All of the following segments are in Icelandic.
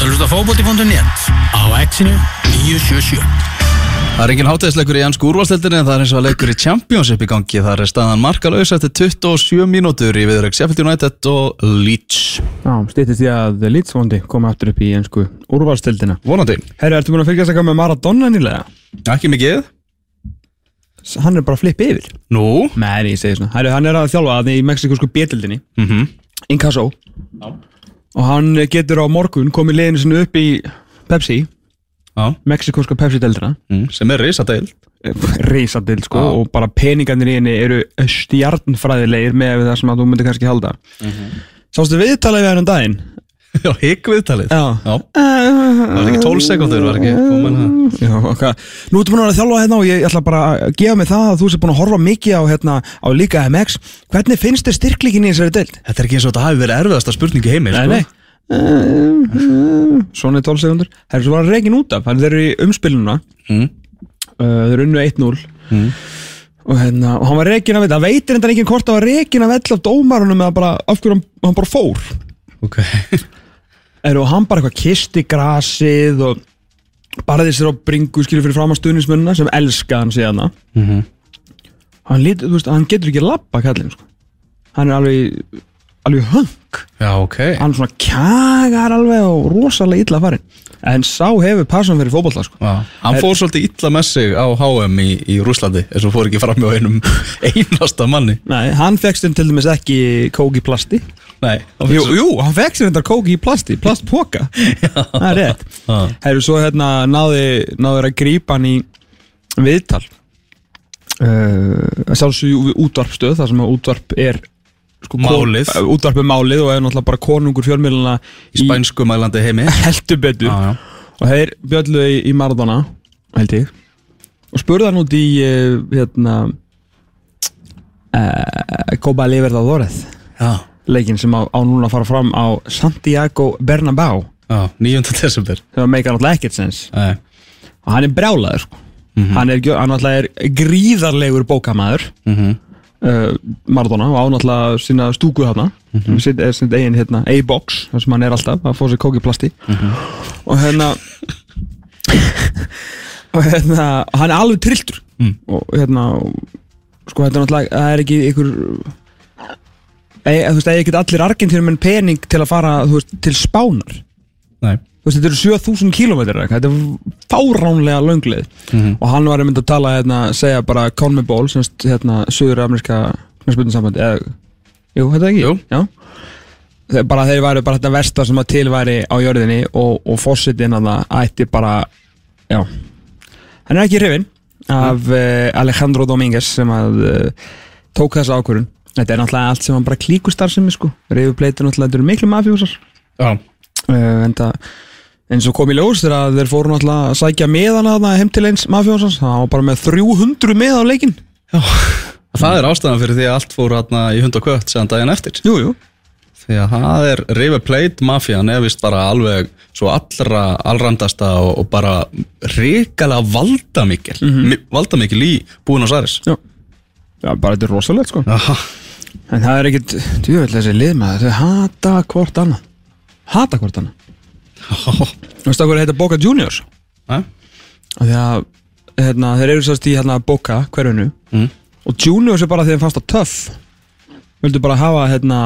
ert að hlusta á fókbóti.net á exinu 977 Það er engin hátæðisleikur í ennsku úrvalstildinni en það er eins og að leikur í Championship í gangi. Það er staðan markalauðs eftir 27 mínútur í viðrögg Sheffield United og Leeds. Já, stýttist ég að Leeds vondi koma aftur upp í ennsku úrvalstildina Vonandi. Herru, ertu búin að fylgjast eitthvað með Maradona nýlega? Ekki mikið. Hann er bara að flippa yfir Nú. Nei, ég segi svona Herru, hann er að þjálfa að í mexikosku bétildinni Mm Inkasso Og hann getur á morgun komið liðinu sinu upp í Pepsi Já. Mexikoska Pepsi-deldina Mm, sem er risadeil. Rísadild sko Já. Og bara peningarnir í henni eru stjarnfræðilegir með það sem að þú myndir kannski halda Sástu viðtalið við hann um daginn? Já, higg viðtalið. Já Já. Það var ekki 12 sekundur, var ekki. Já, ok. Nú ertu búin að að þjálfa hérna og ég ætla bara að gefa mig það að þú sé búin að horfa mikið á, hérna, á Liga MX. Hvernig finnst þér styrklíkin í þessari deild? Þetta er ekki eins og þetta hafi verið erfiðasta spurning í heimi, sko. Svona í 12 sekundur. Það er svo bara reikin út af. Þeir eru í umspiluna. Mm. Uh, þeir eru unnu 1-0. Mm. Og, hérna, og hann var reikin af þetta. Það veitir enda ekki hvort það var reikin af ell af dómarunum eða bara af hverju hann, bara fór. Ok. Er, og hann bara eitthvað kisti grasið og barði sér á bringu skilur fyrir fram á stuðnismennina sem elska hann síðan Mhm. hann, lít, veist, hann getur ekki lappa kallinn sko. hann er alveg alveg höng Já, ok. hann svona kjagar alveg og rosalega illa farin en sá hefur passan fyrir fótbolta sko. Hann Er- fór svolítið illa með sig á HM í, í Rúslandi, eins og fór ekki fram með einum einasta manni. Nei, hann fekk sér til dæmis ekki kók í plasti Nei. hann Jú, jú, hann fekk sér þetta kók í plasti, plastpoka Það er rétt. Herru, svo hérna náði, náði að grípa hann í viðtal uh, Sjálfsög útvarpstöð, þar sem að útvarp er sko, Málið. Útvarp er málið og er náttúrulega bara konungur fjölmiðluna Í spænsku mælandi heimi. heldur betur já. Og þeir bjölluðu í, í Maradona, held ég Og spurði hann út í uh, hérna uh, Copa Libertadores. Leikin sem á, á núna að fara fram á Santiago Bernabéu Já, 9. desember. sem að meika náttúrulega ekkert sens Nei. og hann er brjálaður sko. hann, er, hann er gríðarlegur bókamaður Mhm. Uh, Maradona og á náttúrulega sína stúku þarna mm -hmm. sitt, er sitt eigin hérna, A-box þar sem hann er alltaf að fá sér kók í plasti og hérna og hérna hann er alveg trilltur Mm. og hérna sko þetta er náttúrulega það er ekki ykkur e, þú veist, eða ekki allir argentínum en pening til að fara veist, til Spánar Nei. Þú veist, þetta eru 7000 km þetta er fáránlega lönglið Mhm. og hann var mynda að tala hérna, segja bara CONMEBOL, semst hérna söður-ameríska knæsputinsambandi eða, jú, þetta ekki? Jú. Já Þeir, bara þeir væri bara þetta versta sem að til væri á jörðinni og, og fórsetin að það ætti bara já, hann er ekki hrifinn af uh, Alejandro Dominguez sem að uh, tók þessa ákvörun þetta er náttúrulega allt sem hann bara klíkustar sem er sko, reyfupleitur náttúrulega, þetta eru miklu mafjúsar Já. uh, en það eins og kom í ljós þegar þeir fóru náttúrulega að sækja meðana þarna heim til eins mafjósans það var bara með 300 með á leikin Það er ástæðan fyrir því að allt fór hérna í hund og kött seðan daginn eftir. jú, jú. Því að það er River Plate mafían er vist bara alveg svo allra allrandasta og, og bara ríkala valdamikil. Mm valdamikil í Búin Aires. Já. já, bara þetta er rosalegt sko. Aha. en það er ekkit, djúvel þessi lið með þau hata hvort annað. Hata hvort annað þú veist að hverju heita Boca Juniors því að hérna, þeir eru sérst í hérna, Boca hverjunu Mm. og Juniors er bara því að þeim fannst það töff vildu bara hafa hérna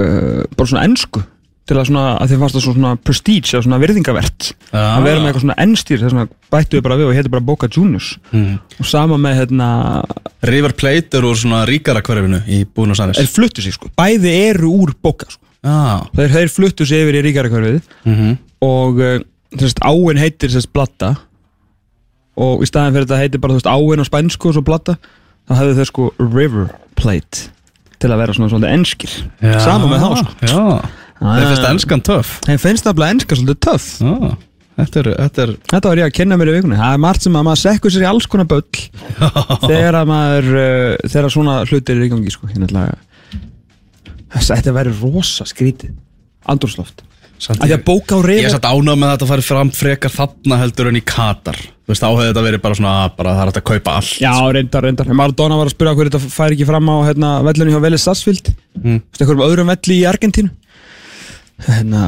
uh, bara svona ensku til að svona, að þeim fannst það svona prestige eða svona virðingavert Já. að vera með eitthvað svona ennstýr þess vegna bættu við bara við og hétti bara Boca Juniors Mm. og sama með hérna River Plate er úr svona ríkara hverfinu í Búin Aires er fluttu sig sko, bæði eru úr Boca sko. Já. þeir, þeir fluttu sig yfir í ríkara hverfið Mm -hmm. Og uh, þessast áin heitir þessast blatta. Og í staðin fyrir þetta heitir bara þú veist áin á spænsku og svo blatta þá hefðu þau sko River Plate til að vera svona svolítið enskir. Sama með þá sko. Já. Þeir finnst enskan töff. Þeim finnst það bara enska svolítið töff. Já. Þetta er, þetta er þetta var ég að kenna mér í vikunni. Það er margt sem að maður sekkur sér í alls konar böll þegar að maður uh, þegar svona hlutir er í gangi sko. Þetta verður rosa skrítið. Andrúsloft samt að því að bóka á Ég er satt ánað með að þetta fari fram frekar þarna heldur en í Katar Þú veist, áhefði þetta verið bara svona bara það er hægt að kaupa allt Já, reyndar, reyndar. Maradona var að spyrja hverju þetta fær ekki fram á hérna, vellinu hjá Vélez Sarsfield. Mm. Þú veist, einhverjum öðrum velli í Argentínu. Hérna,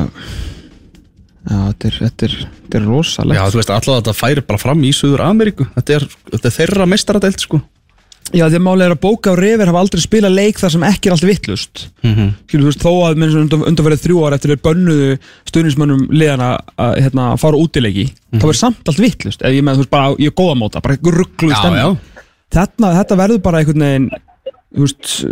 þetta er, þetta er, þetta er rosalegt Já, þú veist, alltaf þetta færi bara fram í Suður Ameríku Þetta er, þetta er þeirra meistaradeild, sko Já, því að málið er að bóka og reyfir hafa aldrei spilað leik þar sem ekki er allt vittlust mm Mhm. þú veist, þó að minnst undan, undanverið þrjú ár eftir þeir bönnuðu stuðnismönnum liðana að hérna, fara út í leiki Mhm. þá er samt allt vittlust ef ég með, þú veist, bara ég er góða móta, bara ruggluð Já, stemning þetta verður bara einhvern veginn þú veist,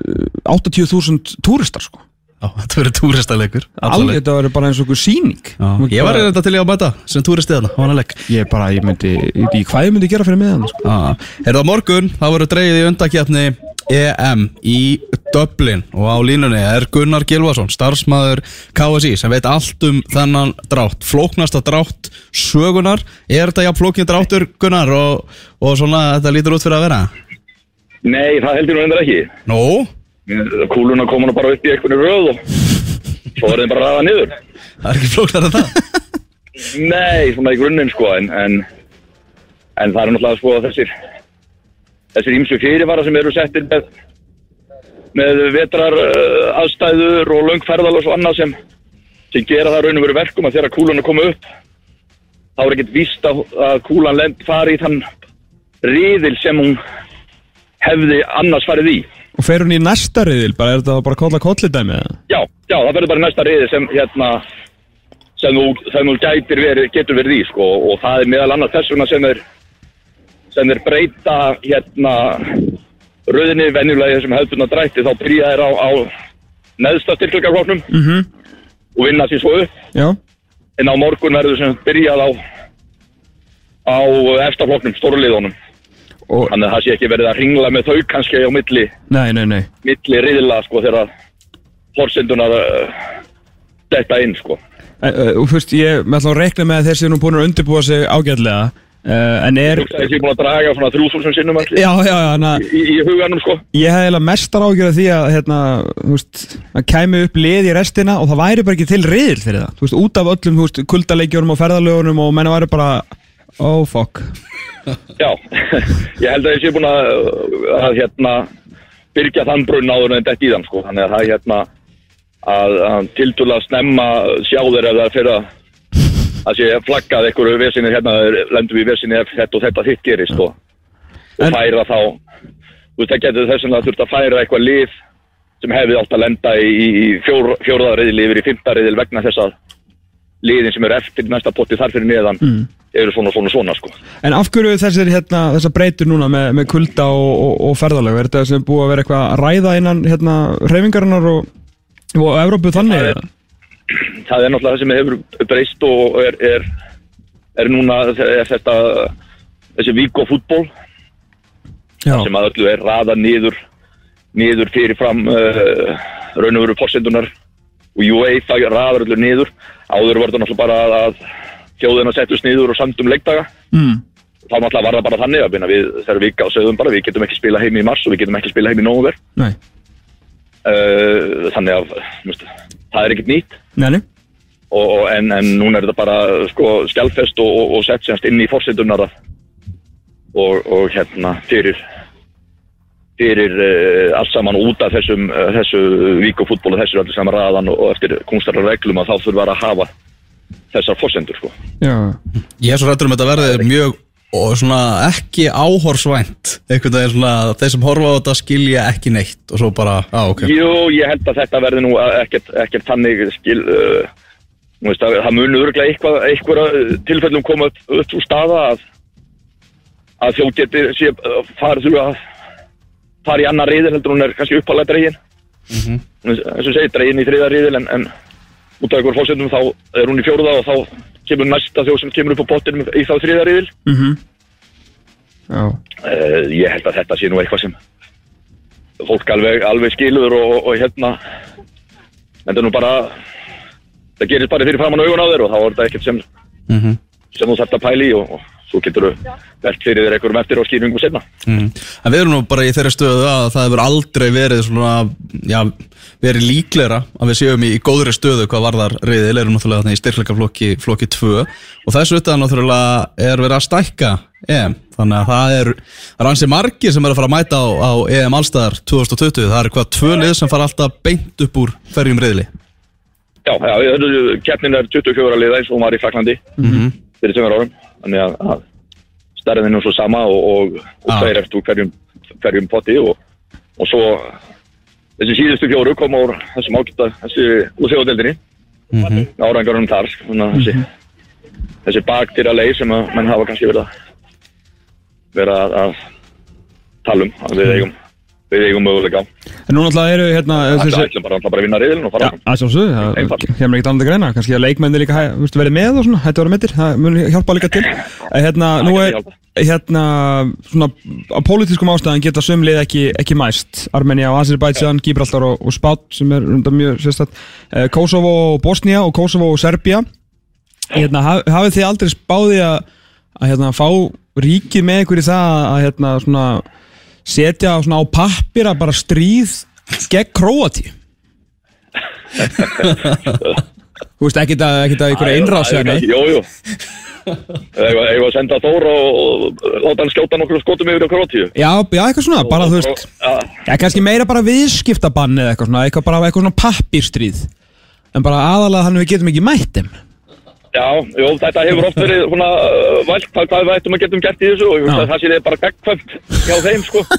80.000 túristar sko Já, þetta verður túristalegur alveg þetta verður bara eins og einhver síning Ég var þetta til í að mæta sem túristi þarna, vánaleg ég bara, ég myndi, ég hvað ég myndi gera fyrir miðan sko. Er það morgun, þá verður dreigið í undakefni EM í Dublin og á línunni er Gunnar Gilvason, starfsmæður KSI sem veit allt um þennan drátt, flóknasta drátt sögunar, er þetta já flóknir dráttur Gunnar og, og svona þetta lítur út fyrir að vera? Nei, það heldur hún endur ekki. Nú, Kúluna kom hún bara upp í einhvern röð og svo er þeim bara ræða niður. það er ekki flóknar en það Nei, svona í grunninn sko, en, en, en það er náttúrulega sko þessir, þessir ímsu fyrirvara sem eru settir með, með vetrar uh, aðstæður og löngferðal og svo annað sem, sem gera það raun og veru verkum að þegar kúluna koma upp, þá er ekkert víst að, að kúlan lend fari í þann riðil sem hún hefði annars farið í. Og fer hún í næsta riðil, bara er þetta bara kolla kolli dæmi? Já, já, það verður bara næsta riði sem hérna sem þú, sem þú gætir verið, getur verið í sko. Og það er meðal annars þess vegna sem er sem er breyta hérna rauðinni venjulega í þessum hefðbundna drætti. Þá byrja þær á, á neðsta styrkleikafloknum mm -hmm. og vinna sér svo upp. Já, en á morgun verður sem byrjað á á efstafloknum, stórliðunum þannig að það sé ekki verið að ringla með þau kannski á milli. Nei, nei, nei. Milli riðla sko þegar forsendunar uh, detta inn sko. Uh, uh, þú veist, ég með að reikna með að þeir séu nú búin að undirbúa sig ágætlega uh, en er Ég hugsa að ég sé búin að draga svona 3000 sinnum allir já, já, já, na, í, í huganum sko. Ég hef eiginlega mestar ágjörð því að hérna, þú veist, að kæmi upp lið í restina og það væri bara ekki til riðil fyrir það. Þú veist, út af öllum, þú veist, kuldaleikjunum og ferðalögunum og menna væri bara oh fuck. Já, ég held að ég sé búin að, að hérna byrja þann brunn áður en dett í þann sko. Þannig að það er hérna að, að tildula snemma sjá þeir ef það er fyrir að að sé flaggað einhverju vesinni hérna lendum við í vesinni ef þetta og þetta hitt gerist og, og En- færa þá þú veist það getur þess að þurft að færa eitthvað lið sem hefði átt að lenda í, í fjór, fjórðariðil yfir í fymtariðil vegna þess að liðin sem eru eftir næsta potti þar fyrir neðan Mm. Eru svona svona svona sko. En af hverju þessir, hérna, þessar breytur núna með, með kulda og, og, og ferðalög? Er þetta sem búið að vera eitthvað að ræða innan hérna, reyfingarinnar og, og Evrópu þannig Það er- það er náttúrulega það sem hefur breyst og er, er, er núna er þetta þessi víko fútból Já, sem að öllu er raða niður niður fyrirfram uh, raun og veru fórsendunar og UEFA raðar öllu niður. Áður var þetta náttúrulega bara að, að þjóðina settust niður og samtum leikdaga. Mm. þá náttúrulega var það bara þannig að við þegar vika og sögðum bara við getum ekki spila heim í mars og við getum ekki spila heim í nei, uh, þannig að mist, það er ekkert nýtt. Nei, og, og- en, en núna er þetta bara sko, skjálfest og, og, og sett semst inn í fórsetunara og, og hérna fyrir fyrir uh, allt saman út af þessum uh, þessu víkufútból og þessu öllu saman raðan og, eftir kunstara reglum að þá þurfa að hafa þessar fórsendur sko. Já, Ég er svo rættur um þetta verði mjög og svona ekki áhorsvænt einhvern veginn svona þeir sem horfa á þetta skilja ekki neitt og svo bara, á ok Jú, ég held að þetta verði nú ekkert, ekkert þannig skil uh, veist, að, það muni örglega eitthvað, eitthvað tilfellum koma upp, upp úr staða að að þjó geti sé, uh, farið þurfa að fara í annar riðil heldur hún er kannski uppalega dregin mm -hmm. eins og segir dregin í þriða riðil en, en út af einhver fórsendum þá er hún í fjórða og þá kemur næsta þjó sem kemur upp á pottinum í þá þriða riðil. Mhm. Já, uh, ég held að þetta sé nú eitthvað sem fólk alveg, alveg skilur og, og hérna þetta er nú bara það gerist bara fyrir framann augun á þér og þá er þetta ekkert sem, Mhm. sem þú þarft að pæla í og, og svo getur þú velt fyrir þér einhverjum eftir og skýringum senna Mm. En við erum nú bara í þeirri stöðu að það hefur aldrei verið svona, já, verið líklegra að við séum í, í góðri stöðu hvað varðar reyðil, erum náttúrulega þarna í styrkleikaflokki flokki 2 og þessu utan náttúrulega er verið að stækka EM, þannig að það er er ansi margir sem er að fara að mæta á, á EM allstæðar 2020, það er hvað tvö lið sem fara alltaf beint upp úr ferjum reyðli já, já, keppnin er 24 liða eins og hún var í Fraklandi Mhm. fyrir tveimur árum þannig að, að stærðin er svo sama og, og, tveir eftir hverjum, hverjum potti og, og svo þessi síðustu fjóru koma úr þessum ágæta þessi úr þjóðdeldinni Mhm. árangarum þar þessi, þessi baktýra leið sem að menn hafa kannski verið að vera að, að tala um að við eigum við eigum möguleika. Á En nú náttúrulega eru hérna Það ætlum bara, að vinna riðilin og fara sjálfsögðu, það kemur ekkert annað að greina. Kannski að leikmenni líka verið með og svona, hættu að vera mittir það mun hjálpa líka til. Hérna, nú er hérna, svona á pólitískum ástæðan geta sömlið ekki, ekki mæst. Armenia og Azerbaijan, Gibraltar og, og Spát sem er undar mjög sérstætt. Eh, Kosovo og Bosnia og Kosovo og Serbia. Hérna, haf, hafið þið aldrei spáði að, að hérna, fá ríkið með ykkur í það að hérna, svona, setja svona á pappir að bara stríð gegn Króati Þú veist, ekkert að, ekkert að ykkur einráð sér neitt. Jú, jú. Eða að senda Þór og, láta hann skjóta nokkur skotum yfir á Krótíu Já, já, eitthvað svona, bara þú veist. Já, kannski meira bara viðskiptabann eða eitthvað svona, eitthvað bara eitthvað svona pappírstríð. En bara aðalega þannig við getum ekki mætt þeim já, jú, þetta hefur oft verið svona uh, vælt hvað, við ættum að getum gert í þessu og ég veist að það sé þið bara bekkvæmt hjá þeim, sko.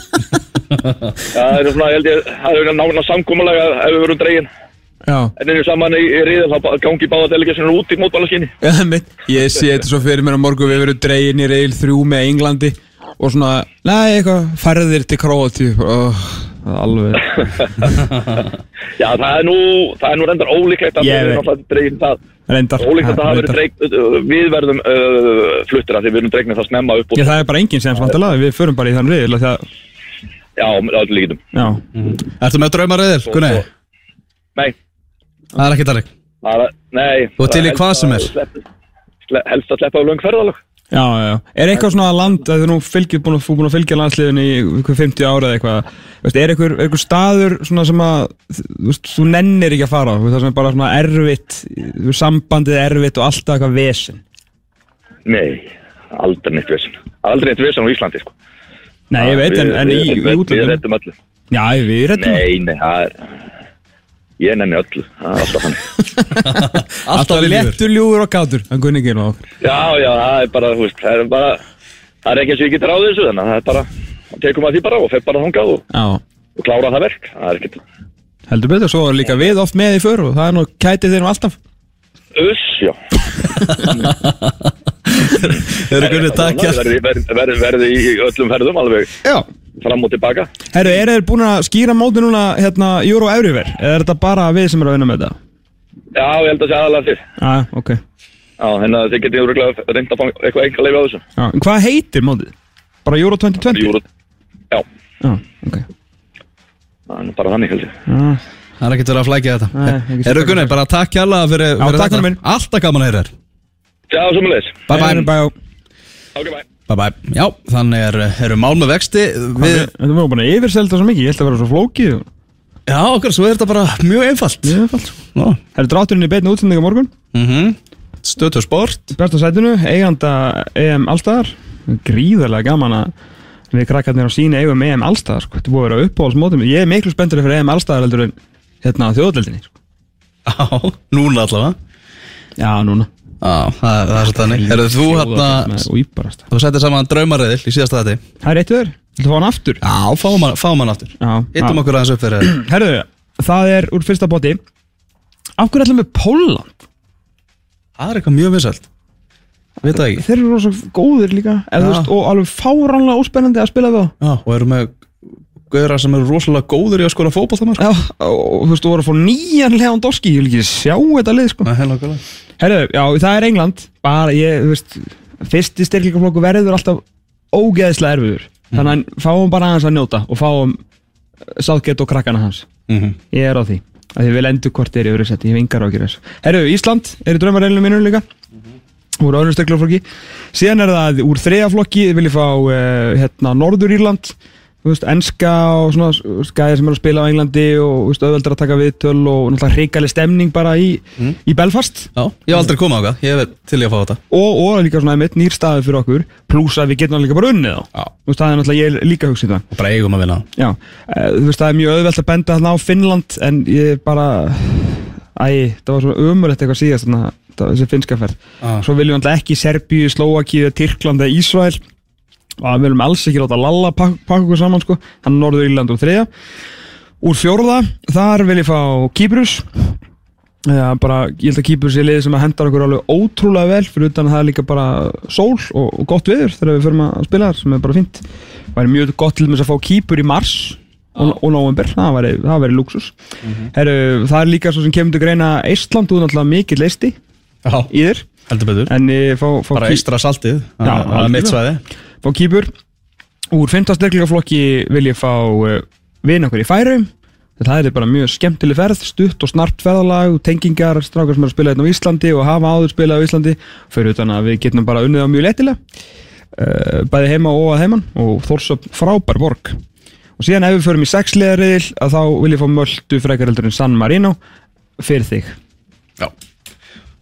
Það er svona, ég held ég, það er nána samkúmulega ef við verum dregin. Já, en einu saman í, í riðin þá gangi báða delegationur út í mótbálaskinni Já, mitt. Ég sé þetta svo fyrir mér á morgun við verum dregin í reil þrjú með Englandi og svona, nei, eitthvað færðir til Króati oh, alveg Já, það er nú, það er nú reyndar ólíklegt að við erum alltaf dregin það reyndar Ólíkt að það reyndar. dreign, uh, við verðum uh, fluttir að því við erum dregnið það snemma upp Já, það er bara enginn sem vantilega, við förum bara í þann því að, já, með öllu líkitum. já, Ertu með draumaröðil, Gunni? Nei, Það er ekki það er, nei. Og til í það hvað sem er. Helst að sleppa á löng ferðalög. Já, já. Er eitthvað svona land þú nú fylgir, búin, að- búin að fylgja landsliðin í ykkur 50 ára eða eitthvað, er eitthvað, eitthvað staður svona sem að, þú veist, þú nennir ekki að fara það sem er bara svona erfitt, sambandið er erfitt og alltaf eitthvað vesen. Nei, aldrei neitt vesen. Aldrei neitt vesen á Íslandi, sko. Nei, ég veit, en, en í, í við- Við útlöndum, rettum öllu. já, við rettum Nei, nei, það er... Ég nenni öllu, það er alltaf þannig. Alltaf lettur ljúgur og kátur Hann kunni ekki nú okkur Já, já, það er bara, þú veist, það er bara, það er ekki eins og ég getur á þessu, þannig að það er bara, þá tekum maður því bara og fer bara þangað og, Já, og klára það verk. Það er ekkert, heldur betur Svo er líka við oft með í för og það er nú kætið þeir nú alltaf uss, já. Þeir eru Gunni, takk verði í öllum ferðum alveg Já fram og tilbaka. Herru, er þeir búin að skýra móti núna hérna Euro Everywhere? Eða er þetta bara við sem eru að vinna með þetta? Já, ég held að sé aðalega þér. Já, ok Já, hérna þið getið úruglega reynd að fá eitthvað enga leif á þessu. Já, en hvað heitir mótið? Bara Euro 2020? Júru. Já, Já, ok það er bara þannig held ég. Já, Það er ekki verið að flækja þetta Nei, ekki Eru sérstaklega. Gunni, bara takk hjálpa fyrir, Já, fyrir minn. Alltaf gaman að heyra þér Já, leis. Bye bye bye Ok, bye. Bye bye. Já, þannig er, eru mál með vexti. Við, Þetta var bara yfirselda svo mikið, ég held að vera svo flókið. Já, okkar, svo er þetta bara mjög einfalt. Mjög einfalt. Nó Herru, drátturinn í beinu útsendinga morgun? Mm Stötu sport. Besta sætinu, eiganda EM Allstaðar Gríðarlega gaman að við krakkarnir á síni eigum EM Allstaðar sko. Þetta er búið að vera uppáhaldsmótum. Ég er miklu spenntur fyrir EM Allstaðar heldur en hérna á þjóðdeldinni sko. Já, núna allavega. Já, núna Já, það, það er svo þannig. Eru þú hérna Þú settir saman draumaröðil í síðasta þetta Það er eitt öður, viltu fá hann aftur? Já, fáum hann, fáum hann aftur. Já, Hittum okkur aðeins upp fyrir þér. Herðu, það er úr fyrsta bóti Af hverju ætlum við Póland? Það er eitthvað mjög vinsælt. Veit það ekki. Þeir eru rosa góðir líka. Eða, Já. þú veist, Og alveg fáránlega óspennandi að spila við þá. Já, og eru með Gauðra sem eru rosalega góður í að skora fótboll það Já, og þú veist, þú voru að fá nýjan Leandorski Ég vil ekki sjá þetta lið, sko. Með Herðu, já, það er England. Bara, ég, þú veist Fyrsti styrkleikaflokku verður alltaf ógeðslega erfiður. Þannig að fáum bara aðeins að njóta Og fáum Sáðgett og krakkana hans. Ég er á því að Því við lendur hvort er seti Ég hef engar ákjör þessu. Herru, Ísland er í draumareilinu mínu líka Úr öðru styrkleikaflokki. Síðan er það úr þriðaflokki Vil ég fá uh, hérna Norður Írland Þú veist, enska og svona gæðir sem eru að spila á Englandi og auðveldur að taka viðtöl og náttúrulega hrikaleg stemning bara í, í Belfast. Já, ég hef aldrei komið á það Ég hef til í að fá þetta. Og, og líka svona einmitt nýr staði fyrir okkur pluss að við getum líka bara unnið þá. Já. Þú veist, það er náttúrulega ég er líka hugsið það Og bara eigum að vinna. Já, eh, þú veist það er mjög auðvelt að benda þarna á Finnland en ég bara æ, það var svo ömulegt eitthvað síðast þarna, þessi finska ferð. Ah. svo viljum við alltaf ekki Serbíu, Slovakíu, Tyrkland eða Ísrael og við viljum alls ekki láta Lalla pakka pak okkur saman sko, hann er Norður Írland og þriðja. Úr fjórða, þar vil ég fá Kýprus. Já, bara, ég held að Kýpur sé liðið sem að hendar okkur alveg ótrúlega vel. Fyrir utan að það er líka bara sól og, og gott viður þegar við förum að spila þar sem er bara fínt. Það væri mjög gott til þess að fá Kýpur í mars og, og november, það væri, það væri luxus Heru, það er líka svo sem kemur til greina Eistland, þú er náttúrulega mikill leisti í þér. heldur betur. En ég fá, fá, Bara Ký- eistra saltið. Það er mitt svæði fá Kýpur. Úr 15 styrklingaflokki vil ég fá uh, vinn okkur í færum það er bara mjög skemmtileg ferð stutt og snart ferðalag, tengingar strákar sem er að spila hérna á Íslandi og hafa áður spilað á Íslandi. Fyrir utan að við getum bara unnið á mjög letilega uh, bæði heima og að heiman og Þórsöp frábær borg. Og síðan ef við förum í sexliðariðil að þá vil ég fá möldu frekar heldur en San Marino fyrir þig. Já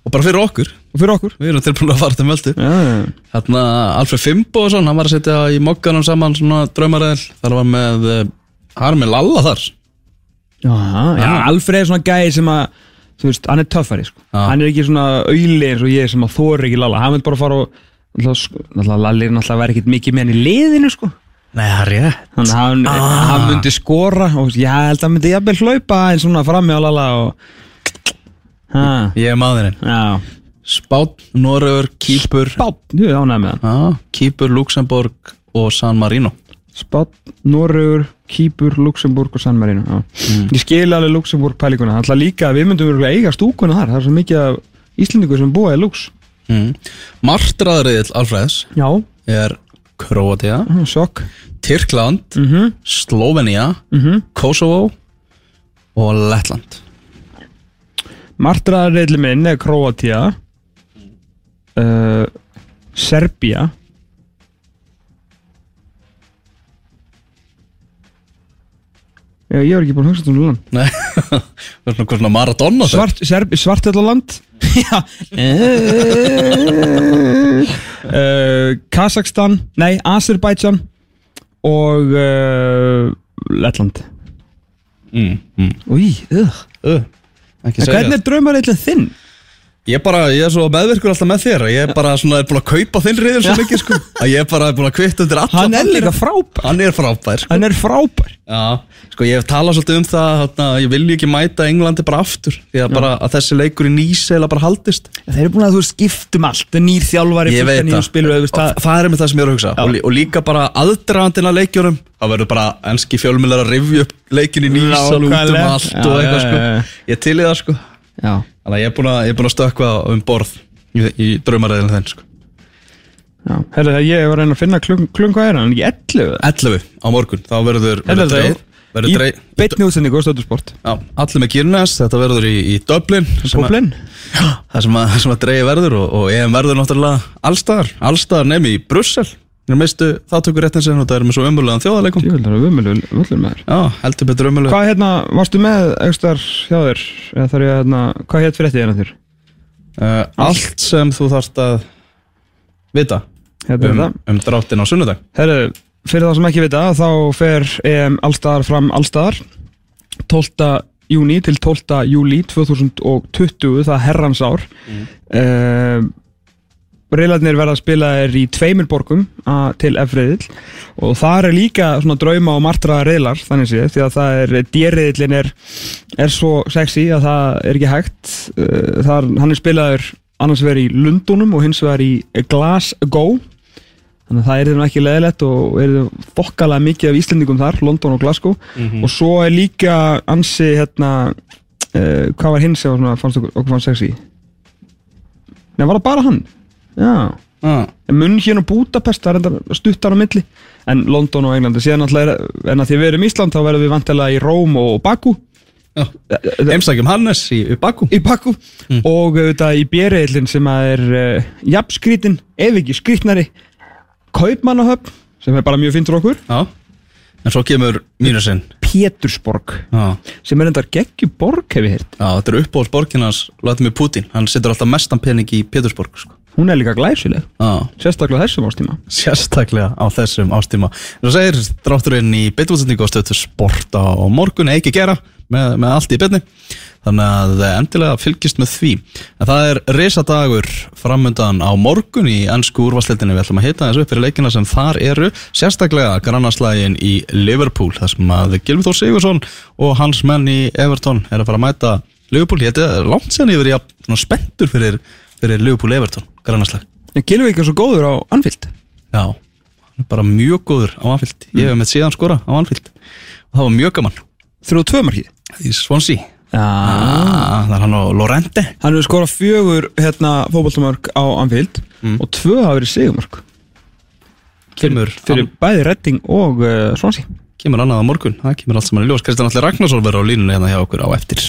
Og bara fyrir okkur. Og fyrir okkur. Við erum tilbúin að fara til möldu Já, já, já. Þarna Alfred Fimbo og svona Hann var að setja í mokkanum saman svona draumaræðil Þar var með eh, Hann er með Lalla þar. Já, já, Alfred er svona gæði sem að þú veist, hann er töffari sko. Hann er ekki svona auðli eins og ég sem að þóri ekki Lalla, hann vil bara fara og náttúrulega, sko- náttúrulega Lalli er náttúrulega að vera ekkert mikið með hann í liðinu sko. Nei, það er rétt. Hann, hann, hann myndi skora og ég held að hann myndi jafnvel hlaupa eins svona frammi á Lalla og ha, Ég er maðurinn. Já, Spát, Norröður, Kýpur. Spát, jú, ánægð með hann. Kýpur, Luxemburg og San Marino. Spát, Norrögur, Kýpur, Luxemburg og San Marino já. ég skil alveg Luxemburg pælinguna alltaf líka að við myndum örugglega eiga stúkuna þar. Það er svo mikið af Íslendingur sem búa í Lux mm. Martraðriðil Alfreðs já, er Kroatia, sjokk. Tyrkland mm -hmm. Slovenia Mhm. Kosovo og Lettland Martraðarreilli minn er Kroatia uh, Serbia Já, ég var ekki búin að hugsa um land Nei, það er svona hvað svona Maradona þar. Svart, serb, Svartjallaland Já uh, Kazakstan Nei, Azerbaijan Og uh, Lettland mm, mm. Új, uh. Hvernig er draumareillin þinn? Ég bara, ég er svo meðvirkur alltaf með þér Ég er bara svona, er búin að kaupa þinn riður svo mikið sko. Að ég er bara búin að kvitta undir alla Hann er líka frábær. Hann er frábær sko. Hann er frábær. Já, sko ég hef talað svolítið um það þarna, Ég vilji ekki mæta Englandi bara aftur Því að bara að þessi leikur í nýseila bara haldist. Þeir eru búin að þú skiptum allt. Nýr þjálfari Ég veit það. spilur, og, það, er með það sem ég er að hugsa. Og, og líka bara aðdragandinn að leikjurum Það verður bara enski fjölmjölar að rifja upp leikin í nýsal út um allt og eitthvað sko. Ég til í það sko Já, Þannig að ég er búin að, ég að stökkva um borð í, í draumaræðinu þenn sko. Já. Herðu það, ég var að reyna að finna klung, klung hvað er hann, ekki 11 11 á morgun, þá verður, Herðu verður það, dreig verður í beitni útsendingu og stöðusport Já, allir með Kyrnes, þetta verður í, í Dublin Dublin? Það sem að, það að dreigi verður og, og EM verður náttúrulega allstaðar Allstaðar nefn í Brussel Þeir mistu þáttökur réttin og það er með svo umvöluðan þjóðarleikum Ég vil það að umölu völlur með þér Já, heldur betur umvöluð Hvað hérna, varstu með aukstar hjá þér? Eða þarf ég að, hérna, hvað hétt fyrir þetta hérna þér? uh, Allt sem þú þarft að vita Hérna er um, það um dráttin á sunnudag Herru, fyrir það sem ekki vita þá fer EM allstaðar fram allstaðar 12. júni til 12. júli 2020 það er herrans ár mm. Reilarnir verða að spila er í tveimur borgum til F-reiðil og það er líka svona drauma og martraða reilar þannig sé því að það er D-reiðilin er, er svo sexy að það er ekki hægt. Uh, er, hann er spilaður annars vegar í Lundunum og hins vegar í Glasgow. Þannig að það er þeim ekki leðilegt og er þeim fokkalega mikið af Íslendingum þar, London og Glasgow. Og svo er líka ansi hérna uh, hvað var hinn sem fannst okkur, okkur fannst sexy? Nei, var það bara hann? Já. Ah, Munn hérna og Budapest, það er stuttar á milli. En London og Englandi síðan náttúrulega er, en að því við erum í Ísland þá verðum við vantilega í Róm og Baku. Já, heimsækjum Hannes í, í Baku. Í Baku. Og auðvitað í björreillin sem að er uh, jafnskrítin, ef ekki skrítnari Kaupmannahöfn sem er bara mjög fint fyrir okkur. Já, en svo kemur mínusinn Pétursborg Já, sem er endar geggjuborg hef ég heyrt. Já þetta er uppáhalds borginans Vladimir Putin, hann setur alltaf mestan pening í Pétursborg sko. Hún er líka glæsileg, Já, sérstaklega þessum ástíma sérstaklega á þessum ástíma Þú segir drátturinn í beitútsendingu á stöðu sport á morgun, ekki gera með, með allt í byrni þannig að endilega fylgist með því. En það er reysadagur framundan á morgun í ennsku úrvarsleitinni við ætlum að heita þessu upp fyrir leikina sem þar eru. Sérstaklega grannaslægin í Liverpool þar sem að Gilvi Þór Sigursson og hans menn í Everton er að fara að mæta Liverpool, ég heiti langt sen er fyrir, Liverpool Everton grannaslæg En Gilvi ekki svo góður á Anfield. Já, er bara mjög góður á Anfield. Ég hef með síðan skora á Anfield. Og það var mjög gaman. Þrjú tvö markið. Í Swansea. Ah, Það er hann á Lorente. Hann hefur skorað fjögur hérna fótboltamörk á Anfield og tvö hafa verið sigumörk Kemur, fyrir bæði Redding og uh, Swansea. Kemur annað á morgun. Það kemur allt saman í ljós. Kristján Allir Ragnarsson verður á línunni hérna hjá okkur á eftir